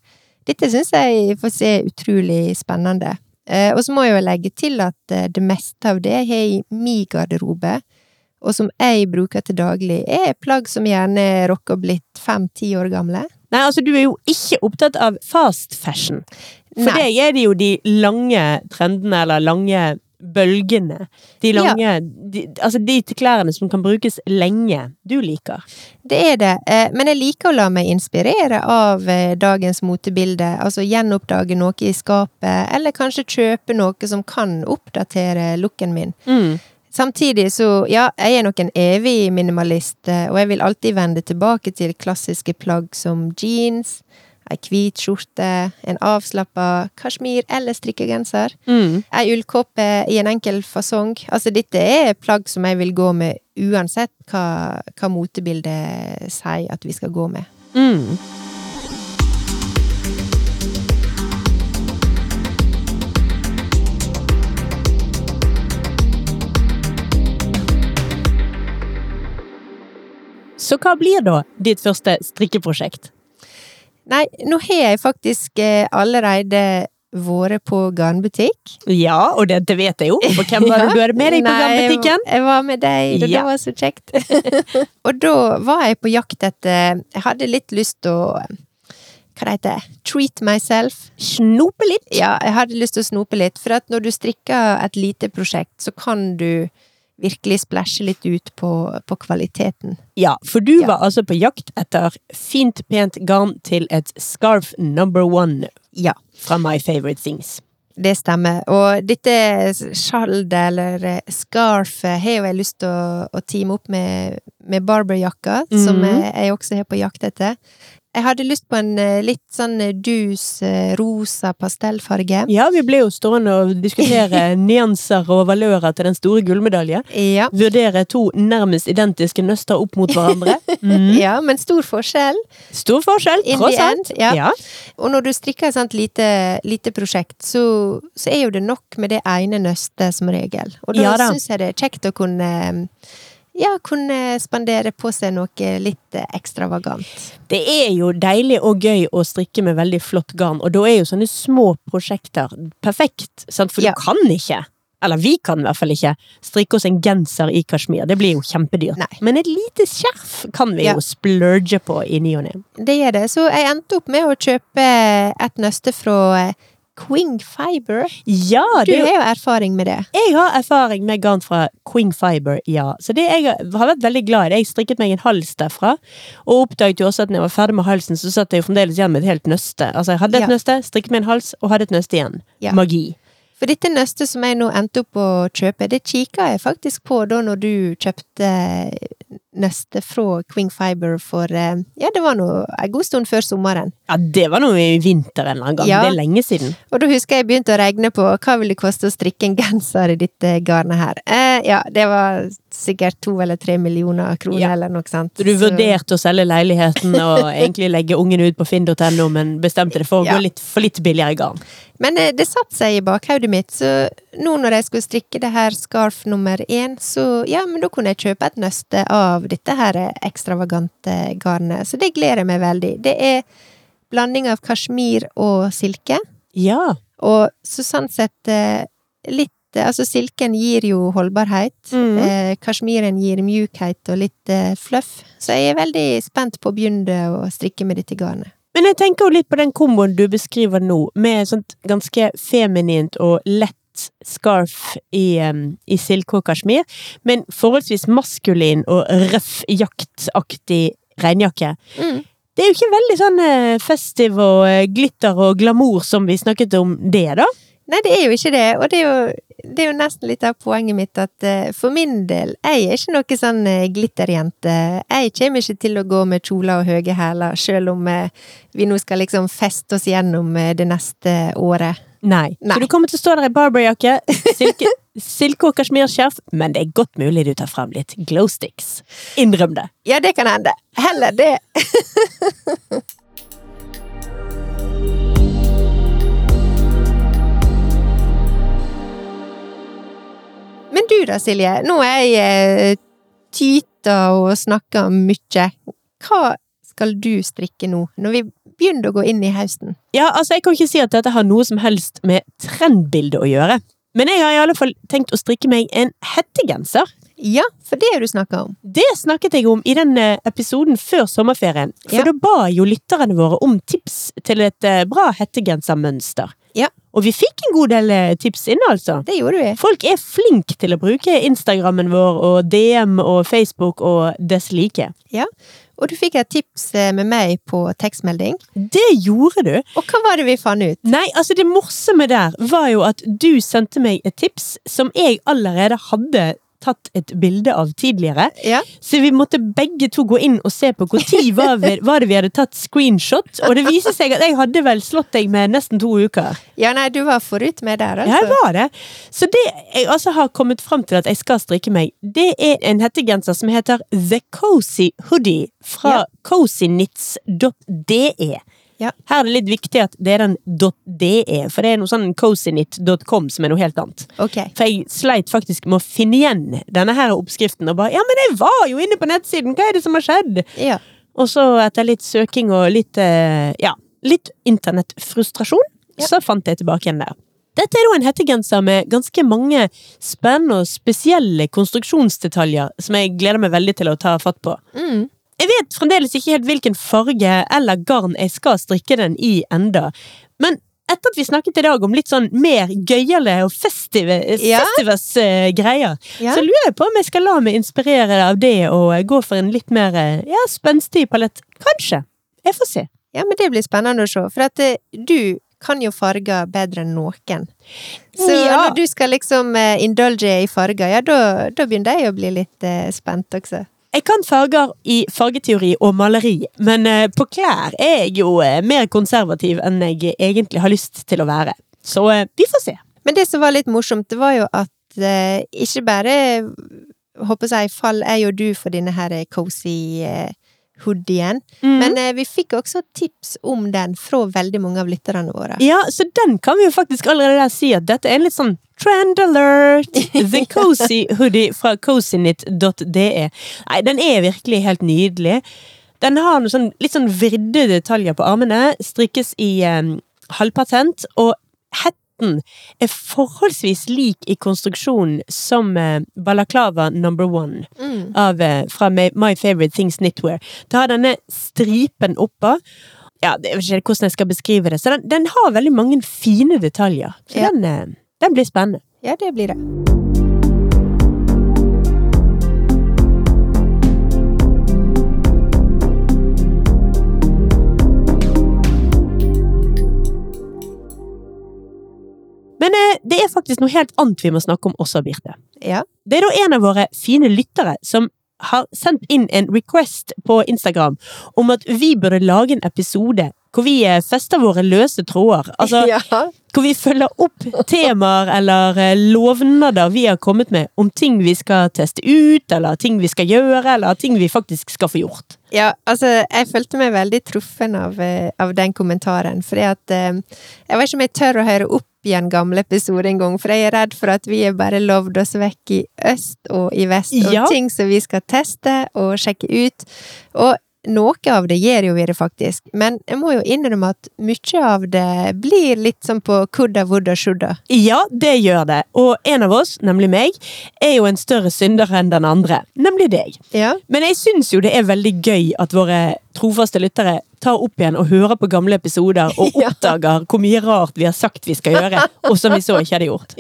Dette syns jeg faktisk er utrolig spennende. Eh, og så må jeg jo legge til at eh, det meste av det jeg har i min garderobe, og som jeg bruker til daglig, er plagg som gjerne rocker blitt fem-ti år gamle. Nei, altså du er jo ikke opptatt av fast fashion. For Nei. det er det jo de lange trendene, eller lange bølgene. De Ja. lange de, Altså de klærne som kan brukes lenge. Du liker. Det er det, eh, men jeg liker å la meg inspirere av eh, dagens motebilde. Altså gjenoppdage noe i skapet, eller kanskje kjøpe noe som kan oppdatere looken min. Mm. Samtidig så, ja, jeg er nok en evig minimalist, eh, og jeg vil alltid vende tilbake til klassiske plagg som jeans, ei hvit skjorte, en avslappa kasjmir- eller strikkegenser, Mm. ei ullkåpe i en enkel fasong. Altså, dette er plagg som jeg vil gå med uansett hva, hva motebildet sier at vi skal gå med. Mm. Så hva blir da ditt første strikkeprosjekt? Nei, nå har jeg faktisk eh, allerede vært på garnbutikk. Ja, og det, det vet jeg jo, for hvem var det du [laughs] hadde med deg på garnbutikken? Jeg var med deg, og Ja. det var så kjekt. [laughs] og da var jeg på jakt etter Jeg hadde litt lyst til å Hva det heter Treat myself. Snope litt? Ja, jeg hadde lyst til å snope litt, for at når du strikker et lite prosjekt, så kan du virkelig splæsje litt ut på, på kvaliteten. Ja, for du Ja. var altså på jakt etter fint, pent garn til et scarf number one Ja. fra My Favorite Things. Det stemmer. Og dette skjaldet, eller eh, scarfet, har jo jeg lyst til å, å teame opp med, med barberjakka, som Mhm. jeg, jeg også har på jakt etter. Jeg hadde lyst på en eh, litt sånn eh, dus eh, rosa pastellfarge. Ja, vi ble jo stående og diskutere [laughs] nyanser og valører til den store gullmedaljen. Ja. Vurdere to nærmest identiske nøster opp mot hverandre. [laughs] Mm. ja, men stor forskjell. Stor forskjell, tross alt. ja. Ja. Og når du strikker et sånt lite, lite prosjekt, så, så er jo det nok med det ene nøstet som regel. Og da, Ja da. syns jeg det er kjekt å kunne ja, kunne spandere på seg noe litt eh, ekstravagant. Det er jo deilig og gøy å strikke med veldig flott garn, og da er jo sånne små prosjekter perfekt, sant? for Ja. du kan ikke eller vi kan i hvert fall ikke strikke oss en genser i kasjmir, det blir jo kjempedyrt. Nei. Men et lite skjerf kan vi Ja. jo splurge på i ny og ne. Det gjør det. Så jeg endte opp med å kjøpe et nøste fra eh, Quing Fiber. Ja, Du det er har jo erfaring med det. Jeg har erfaring med garn fra Queen Fiber, ja. Så det jeg har vært veldig glad i. Jeg strikket meg en hals derfra, og oppdaget jo også at når jeg var ferdig med halsen, så satt jeg jo fremdeles igjen med et helt nøste. Altså, jeg hadde et Ja. nøste, strikket meg en hals, og hadde et nøste igjen. Ja. Magi. For dette nøstet som jeg nå endte opp å kjøpe, det kikka jeg faktisk på da når du kjøpte nøste fra Queen Fiber for eh, Ja, det var nå en god stund før sommeren. Ja, det var noe i vinter en gang. Ja. Det er lenge siden. Og da husker jeg begynte å regne på hva vil det koste å strikke en genser i dette garnet her. Eh, ja, det var sikkert to eller tre millioner kroner Ja. eller noe sånt. Så du vurderte å selge leiligheten og [laughs] egentlig legge ungen ut på finn.no, men bestemte det for å Ja. gå litt, for litt billigere garn. Men det, det satte seg i bakhodet mitt, så nå når jeg skulle strikke det her skarf nummer én, så ja, men da kunne jeg kjøpe et nøste av dette her ekstravagante garnet. Så det gleder jeg meg veldig. Det er blanding av kasjmir og silke, Ja. og så sånn sett eh, litt eh, Altså, silken gir jo holdbarhet. Mm. Eh, Kasjmiren gir mjukhet og litt eh, fluff. Så jeg er veldig spent på å begynne å strikke med dette garnet. Men jeg tenker jo litt på den komboen du beskriver nå, med sånt ganske feminint og lett scarf i, um, i silke og kasjmir, men forholdsvis maskulin og røff jaktaktig regnjakke. Mm. Det er jo ikke veldig sånn eh, festiv og eh, glitter og glamour som vi snakket om det, da. Nei, det er jo ikke det, og det er jo, det er jo nesten litt av poenget mitt at uh, for min del, jeg er ikke noe sånn uh, glitterjente. Jeg kommer ikke til å gå med kjoler og høye hæler, selv om uh, vi nå skal liksom feste oss gjennom det neste året. Nei. Nei. Så du kommer til å stå der i barberjakke, [laughs] silke, silke og kasjmirskjerf, men det er godt mulig du tar frem litt glow sticks. Innrøm det. Ja, det kan hende. Heller det. [laughs] Men du da, Silje. Nå er jeg eh, tyta og snakker mye. Hva skal du strikke nå, når vi begynner å gå inn i høsten? Ja, altså, jeg kan ikke si at dette har noe som helst med trendbildet å gjøre. Men jeg har i alle fall tenkt å strikke meg en hettegenser. Ja, for det har du snakka om. Det snakket jeg om i den eh, episoden før sommerferien. For Ja. da ba jo lytterne våre om tips til et eh, bra hettegensermønster. Ja. Og vi fikk en god del eh, tips inn, altså. Det gjorde vi. Folk er flinke til å bruke Instagrammen vår og DM og Facebook og dess like. Ja. Og du fikk et tips eh, med meg på tekstmelding. Det gjorde du! Og hva var det vi fant ut? Nei, altså det morsomme der var jo at du sendte meg et tips som jeg allerede hadde tatt et bilde av tidligere. Ja. Så vi måtte begge to gå inn og se på når var, vi- [laughs] var det vi hadde tatt screenshot. Og det viser seg at jeg hadde vel slått deg med nesten to uker. ja, nei, du var forut med der, Ja, jeg altså. var det. Så det jeg altså har kommet fram til at jeg skal strikke meg, det er en hettegenser som heter The Cozy Hoodie fra cozyknits.de. Ja. Her er det litt viktig at det er den .de, for det er noe sånn cozyknit.com som er noe helt annet. Okay. For jeg sleit faktisk med å finne igjen denne her oppskriften, og bare ja, men jeg var jo inne på nettsiden, hva er det som har skjedd? Ja. Og så etter litt søking og litt, eh, ja, litt internettfrustrasjon, Ja. så fant jeg tilbake igjen der. Dette er da en hettegenser med ganske mange spennende og spesielle konstruksjonsdetaljer som jeg gleder meg veldig til å ta fatt på. Mm. Jeg vet fremdeles ikke helt hvilken farge eller garn jeg skal strikke den i enda, men etter at vi snakket i dag om litt sånn mer gøyale og festive, Ja. festivers uh, greier, Ja. så lurer jeg på om jeg skal la meg inspirere av det og eh, gå for en litt mer eh, ja, spenstig palett. Kanskje. Jeg får se. ja, men det blir spennende å se, for at eh, du kan jo farger bedre enn noen. Så Ja. når du skal liksom eh, indulge i farger, ja, da, da begynner jeg å bli litt uh, spent også. Jeg kan farger i fargeteori og maleri, men eh, på klær er jeg jo eh, mer konservativ enn jeg egentlig har lyst til å være. Så eh, vi får se. Men det som var litt morsomt, det var jo at eh, ikke bare håper jeg, fall er jo du for denne her cozy eh, hoodien, Mm. men eh, vi fikk også tips om den fra veldig mange av lytterne våre. Ja, så den kan vi jo faktisk allerede der si at dette er en litt sånn trend alert. [laughs] The Cozy Hoodie fra cozynit.de. Nei, den er virkelig helt nydelig. Den har noen sånn, litt sånn vridde detaljer på armene, strikkes i eh, halvpatent, og hetten er forholdsvis lik i konstruksjonen som eh, Balaklava number one Mm. av, eh, fra My My Favorite Things Knitwear. Det har denne stripen oppå. Ja, jeg vet ikke hvordan jeg skal beskrive det. Så den, den har veldig mange fine detaljer. Så Ja. den, eh, den blir spennende. Ja, det blir det. Men eh, det er faktisk noe helt annet vi må snakke om også, Birte. Ja. Det er da en av våre fine lyttere som har sendt inn en request på Instagram om at vi burde lage en episode hvor vi eh, fester våre løse tråder. Altså, [laughs] ja. hvor vi følger opp temaer eller eh, lovnader vi har kommet med om ting vi skal teste ut, eller ting vi skal gjøre, eller ting vi faktisk skal få gjort. Ja, altså, jeg følte meg veldig truffen av, av den kommentaren, fordi at eh, Jeg vet ikke om jeg tør å høre opp igjen gamle episoder en gang, for jeg er redd for at vi er bare lovd oss vekk i øst og i vest, og Ja. ting som vi skal teste og sjekke ut. Og noe av det gjør jo vi det faktisk, men jeg må jo innrømme at mye av det blir litt sånn på kudda, vudda, sjudda. Ja, det gjør det. Og en av oss, nemlig meg, er jo en større synder enn den andre. Nemlig deg. Ja. Men jeg syns jo det er veldig gøy at våre trofaste lyttere tar opp igjen og hører på gamle episoder og [laughs] oppdager hvor mye rart vi har sagt vi skal gjøre, [laughs] og som vi så ikke hadde gjort.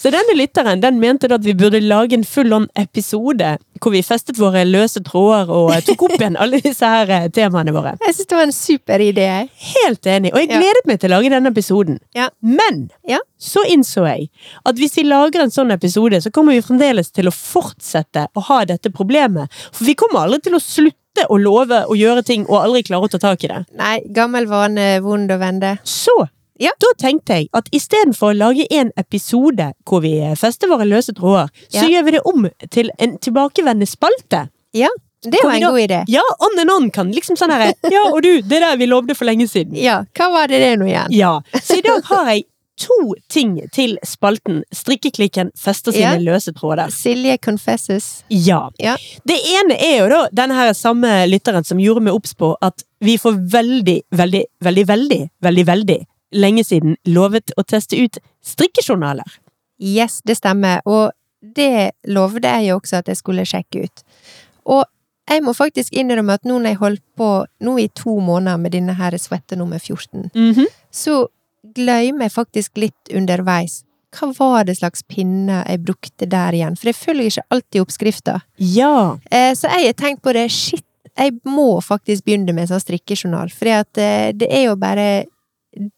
Så denne lytteren den mente da at vi burde lage en full on episode hvor vi festet våre løse tråder og eh, tok opp igjen alle disse her eh, temaene våre. Jeg synes det var en super idé. Helt enig, og jeg Ja. gledet meg til å lage denne episoden. Ja. Men Ja. så innså jeg at hvis vi lager en sånn episode, så kommer vi fremdeles til å fortsette å ha dette problemet. For vi kommer aldri til å slutte å love å gjøre ting og aldri klare å ta tak i det. Nei, gammel vane, vond å vende. Så Ja. da tenkte jeg at istedenfor å lage en episode hvor vi fester våre løse tråder, så gjør vi det om til en tilbakevendende spalte. Ja, det var en da- god idé. Ja, on and on kan liksom sånn herre [laughs] Ja, og du, det der vi lovde for lenge siden. Ja, hva var det det nå igjen? Ja, så i dag har jeg to ting til spalten Strikkeklikken fester sine Ja. løse tråder. Silje confesses. Ja. Ja. Det ene er jo da denne her samme lytteren som gjorde meg obs på at vi får veldig, veldig, veldig, veldig, veldig, veldig lenge siden lovet å teste ut strikkejournaler. Yes, det stemmer, og det lovde jeg jo også at jeg skulle sjekke ut. Og jeg må faktisk innrømme at nå når jeg holdt på nå i to måneder med denne her svette nummer 14, Mhm. så glemmer jeg faktisk litt underveis. Hva var det slags pinner jeg brukte der igjen? For jeg følger ikke alltid oppskrifta. Ja. Eh, så jeg har tenkt på det, shit, jeg må faktisk begynne med sånn strikkejournal, for eh, det er jo bare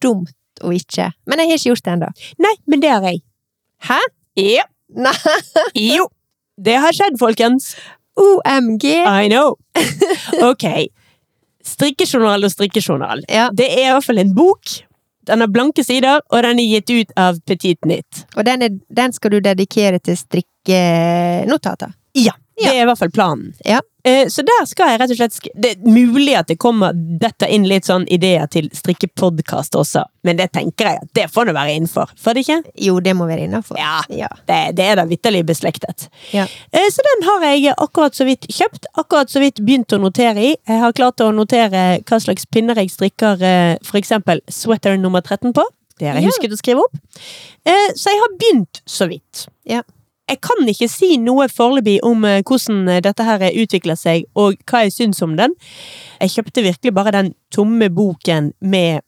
dumt å ikke. Men jeg har ikke gjort det ennå. Nei, men det har jeg. Hæ? Ja. Nei, [laughs] Jo. Det har skjedd, folkens. OMG! I know. [laughs] Ok. Strikkejournal og strikkejournal. Ja, Det er i hvert fall en bok. Den har blanke sider, og den er gitt ut av Petit Nytt. og den, er, den skal du dedikere til strikkenotater. Ja, det er i hvert fall planen. Ja. Eh, Så der skal jeg rett og slett Det er mulig at det kommer dette inn litt sånn ideer til strikkepodkast også, men det tenker jeg at det får nå være innenfor. Får det ikke? Jo, det må være innenfor. Ja. Ja. Det, det er da vitterlig beslektet. Ja. Eh, Så den har jeg akkurat så vidt kjøpt, akkurat så vidt begynt å notere i. Jeg har klart å notere hva slags pinner jeg strikker eh, for eksempel sweater nummer 13 på. Det har jeg Ja. husket å skrive opp. Eh, Så jeg har begynt så vidt. Ja. Jeg kan ikke si noe foreløpig om eh, hvordan eh, dette her utvikler seg, og hva jeg syns om den. Jeg kjøpte virkelig bare den tomme boken med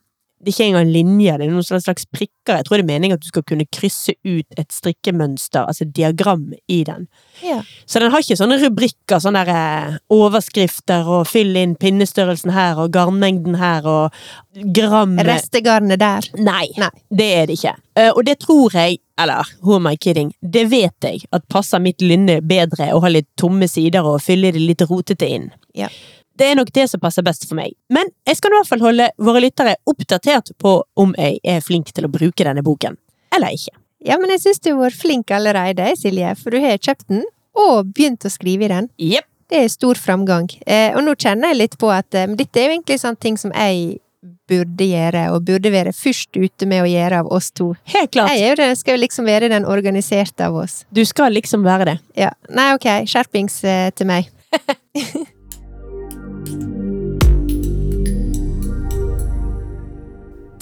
det er ikke engang linjer, det er noen slags prikker. Jeg tror det er meningen at du skal kunne krysse ut et strikkemønster, altså et diagram, i den. Ja. Så den har ikke sånne rubrikker, sånne der, eh, overskrifter og fyll inn pinnestørrelsen her og garnmengden her og gram Restegarnet der. Nei, Nei. det er det ikke. Eh, og det tror jeg, eller who am I kidding, det vet jeg at passer mitt lynne bedre å ha litt tomme sider og fylle det litt rotete inn. Ja. Det er nok det som passer best for meg. Men jeg skal i hvert fall holde våre lyttere oppdatert på om jeg er flink til å bruke denne boken, eller ikke. Ja, men jeg syns du har vært flink allerede, Silje, for du har kjøpt den, og begynt å skrive i den. Yep. Det er stor framgang. Eh, og nå kjenner jeg litt på at eh, dette er jo egentlig sånne ting som jeg burde gjøre, og burde være først ute med å gjøre av oss to. Helt klart. Jeg den, skal jo liksom være den organiserte av oss. Du skal liksom være det. Ja. Nei, ok, skjerpings eh, til meg. [laughs]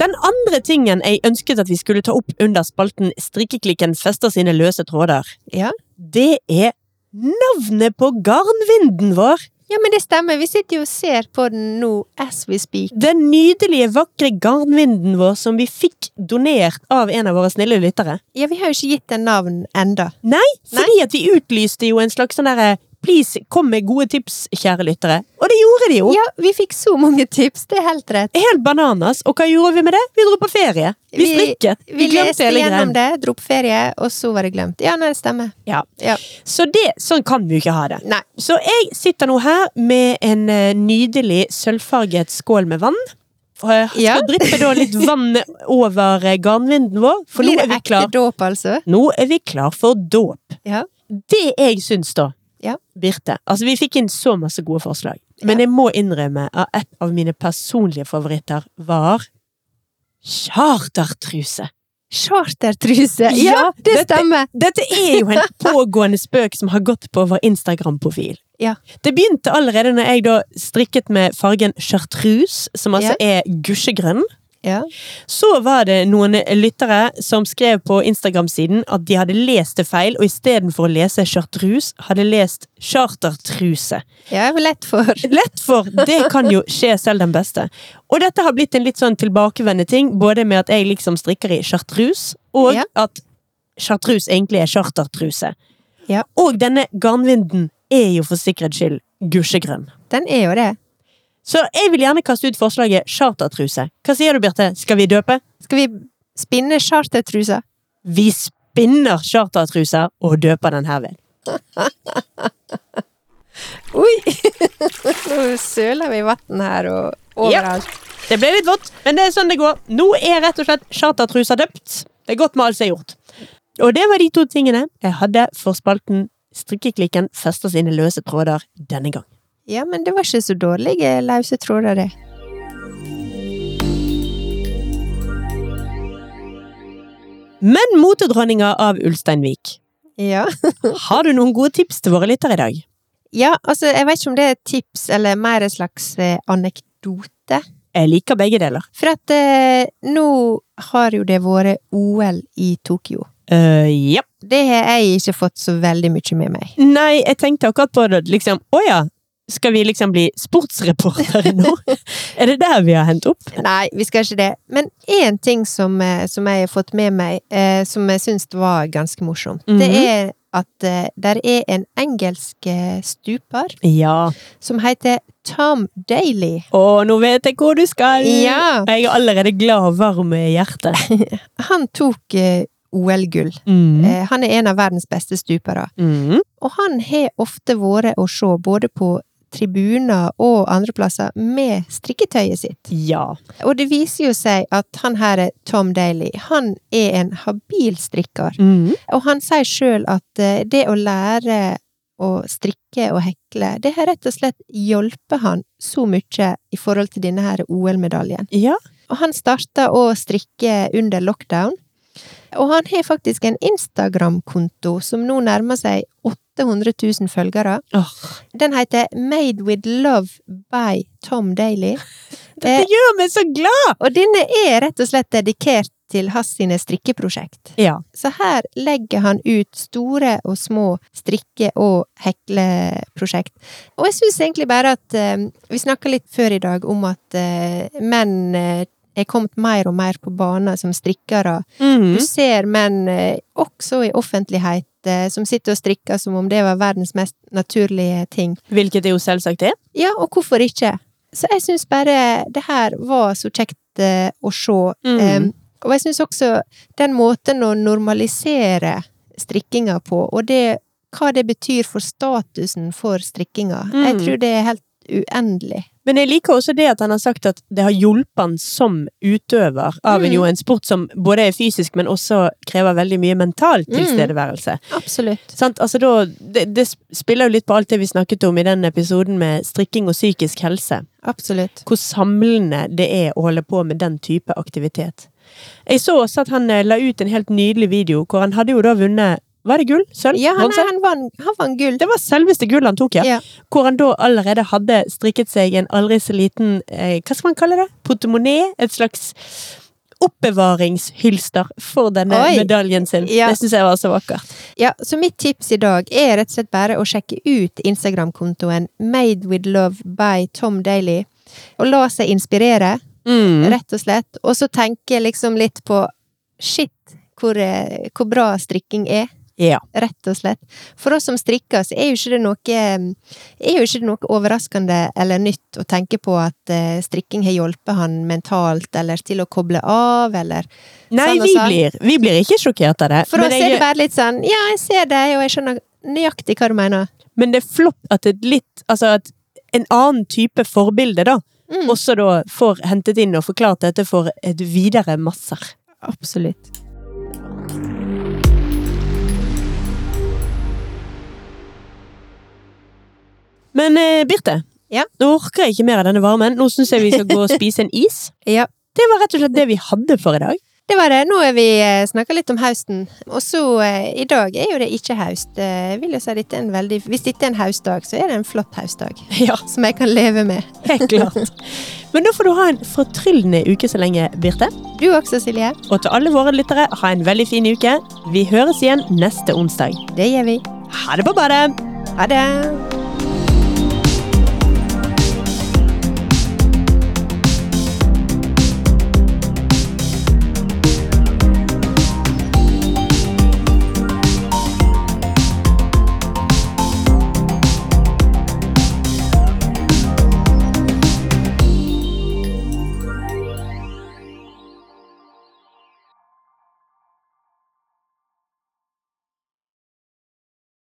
Den andre tingen jeg ønsket at vi skulle ta opp under spalten Strikkeklikken fester sine løse tråder, Ja. det er navnet på garnvinden vår! ja, men det stemmer. Vi sitter jo og ser på den nå as we speak. Den nydelige, vakre garnvinden vår som vi fikk donert av en av våre snille lyttere. Ja, vi har jo ikke gitt den navn enda. Nei, fordi at vi utlyste jo en slags sånn derre Please, kom med gode tips, kjære lyttere. Og det gjorde de jo! Ja, vi fikk så mange tips, det er helt rett. Helt bananas. Og hva gjorde vi med det? Vi dro på ferie. Vi Vi- strikket. Vi, Vi leste gjennom greien. det, dro på ferie, og så var det glemt. Ja, nei, det stemmer. Ja. Ja. Så det, sånn kan vi jo ikke ha det. Nei. Så jeg sitter nå her med en eh, nydelig sølvfarget skål med vann. Jeg skal Ja. dryppe da litt [laughs] vann over eh, garnvinden vår, for nå er vi klar. dåp, altså? Nå er vi klar for dåp. Ja. Det jeg syns, da, Ja. Birte Altså, vi fikk inn så masse gode forslag, men Ja. jeg må innrømme at et av mine personlige favoritter var chartertruse. Chartertruse! Ja, Ja, det dette- stemmer! Dette er jo en [laughs] pågående spøk som har gått på vår Instagram-profil. Ja. Det begynte allerede når jeg da strikket med fargen chartreuse, som altså er gusjegrønn. Ja. Så var det noen lyttere som skrev på Instagram-siden at de hadde lest det feil, og istedenfor å lese chartrus, hadde lest chartertruse. ja, lett for. [laughs] Lett for, det kan jo skje selv den beste. Og dette har blitt en litt sånn tilbakevendende ting, både med at jeg liksom strikker i chartrus, og Ja. at chartrus egentlig er chartertruse. Ja. Og denne garnvinden er jo for sikkerhets skyld gusjegrønn. Den er jo det. Så jeg vil gjerne kaste ut forslaget chartertruse. Hva sier du, Birte? Skal vi døpe? Skal vi spinne chartertruse? Vi spinner chartertruse og døper den herved. [laughs] Oi! [laughs] Nå søler vi vann her og overalt. Det ble litt vått, men det er sånn det går. Nå er rett og slett chartertrusa døpt. Det er godt med alt som er gjort. Og det var de to tingene jeg hadde for spalten Strikkeklikken fester sine løse tråder denne gang. Ja, men det var ikke så dårlige løse tråder, det. Men motedronninga av Ulsteinvik, Ja. [laughs] har du noen gode tips til våre lyttere i dag? ja, altså, jeg vet ikke om det er tips eller mer en slags eh, anekdote. Jeg liker begge deler. For at eh, nå har jo det vært OL i Tokyo. Uh, ja. Det har jeg ikke fått så veldig mye med meg. Nei, jeg tenkte akkurat på det, liksom, å ja, skal vi liksom bli sportsreportere nå? [laughs] er det der vi har hendt opp? Nei, vi skal ikke det. Men én ting som, eh, som jeg har fått med meg, eh, som jeg syns var ganske morsomt, det Mhm. er at eh, der er en engelsk eh, stuper Ja. som heter Tom Daly. Å, nå vet jeg hvor du skal! Ja. Jeg er allerede glad og varm i hjertet. [laughs] Han tok eh, OL-gull. Mm. Eh, han er en av verdens beste stupere. Mm. Og han har ofte vært å se både på tribuner og andre plasser med strikketøyet sitt. Ja. Og det viser jo seg at han her, Tom Daly, han er en habil strikker. Mm. Og han sier sjøl at eh, det å lære å strikke og hekle, det har rett og slett hjulpet han så mye i forhold til denne her OL-medaljen. Ja. Og han starta å strikke under lockdown. Og han har faktisk en Instagram-konto som nå nærmer seg 800 000 følgere. Oh. Den heter Made with Love by Tom Daly. [laughs] dette gjør meg så glad! Og denne er rett og slett dedikert til hans sine strikkeprosjekt. Ja. Så her legger han ut store og små strikke- og hekleprosjekt. Og jeg syns egentlig bare at eh, Vi snakka litt før i dag om at eh, menn eh, er kommet mer og mer på banen som strikkere. Mm. Du ser menn eh, også i offentlighet eh, som sitter og strikker som om det var verdens mest naturlige ting. Hvilket det jo selvsagt er. Ja, og hvorfor ikke? Så jeg syns bare det her var så kjekt eh, å se. Mm. Um, og jeg syns også den måten å normalisere strikkinga på, og det, hva det betyr for statusen for strikkinga, jeg Mm. tror det er helt uendelig. Men jeg liker også det at han har sagt at det har hjulpet han som utøver av en, Mm. jo en sport som både er fysisk, men også krever veldig mye mental Mm. tilstedeværelse. Absolutt. Sant? Altså da, det, det spiller jo litt på alt det vi snakket om i den episoden med strikking og psykisk helse. Absolutt. Hvor samlende det er å holde på med den type aktivitet. Jeg så også at han eh, la ut en helt nydelig video hvor han hadde jo da vunnet Var det gull? Sølv? Ja, han, han, vann, han vann gull. Det var selveste gull han tok, ja. Ja. Hvor han da allerede hadde strikket seg en aldri så liten eh, Hva skal man kalle det? Portemonnaie? Et slags oppbevaringshylster for denne Oi. medaljen sin. Ja. Det syns jeg var så vakkert. Ja, så mitt tips i dag er rett og slett bare å sjekke ut Instagram-kontoen Made with Love by Tom Daly. Og la seg inspirere, Mm. rett og slett. Og så tenke liksom litt på shit, hvor, eh, hvor bra strikking er. Ja. Rett og slett. For oss som strikker, så er jo ikke det noe er jo ikke det noe overraskende eller nytt å tenke på at eh, strikking har hjulpet han mentalt, eller til å koble av, eller Nei, Sånn vi sånn. blir, vi blir ikke sjokkert av det. For oss jeg- er det bare litt sånn ja, jeg ser deg, og jeg skjønner nøyaktig hva du mener. men det er flott at et litt Altså at en annen type forbilde, da, Mm. også da får hentet inn og forklart dette for et videre masser. Absolutt. Men eh, Birte, Ja. nå orker jeg ikke mer av denne varmen. Nå syns jeg vi skal gå og spise en is. [laughs] Ja, Det var rett og slett det vi hadde for i dag. det var det. Nå har vi snakka litt om høsten. Og så eh, i dag er jo det ikke høst. Eh, vil jo si dette er en veldig Hvis dette er en høstdag, så er det en flott høstdag. [laughs] Ja, Som jeg kan leve med. [laughs] helt klart. Men da får du ha en fortryllende uke så lenge, Birte. Du også, Silje. Og til alle våre lyttere, ha en veldig fin uke. Vi høres igjen neste onsdag. Det gjør vi. Ha det på badet! Ha det!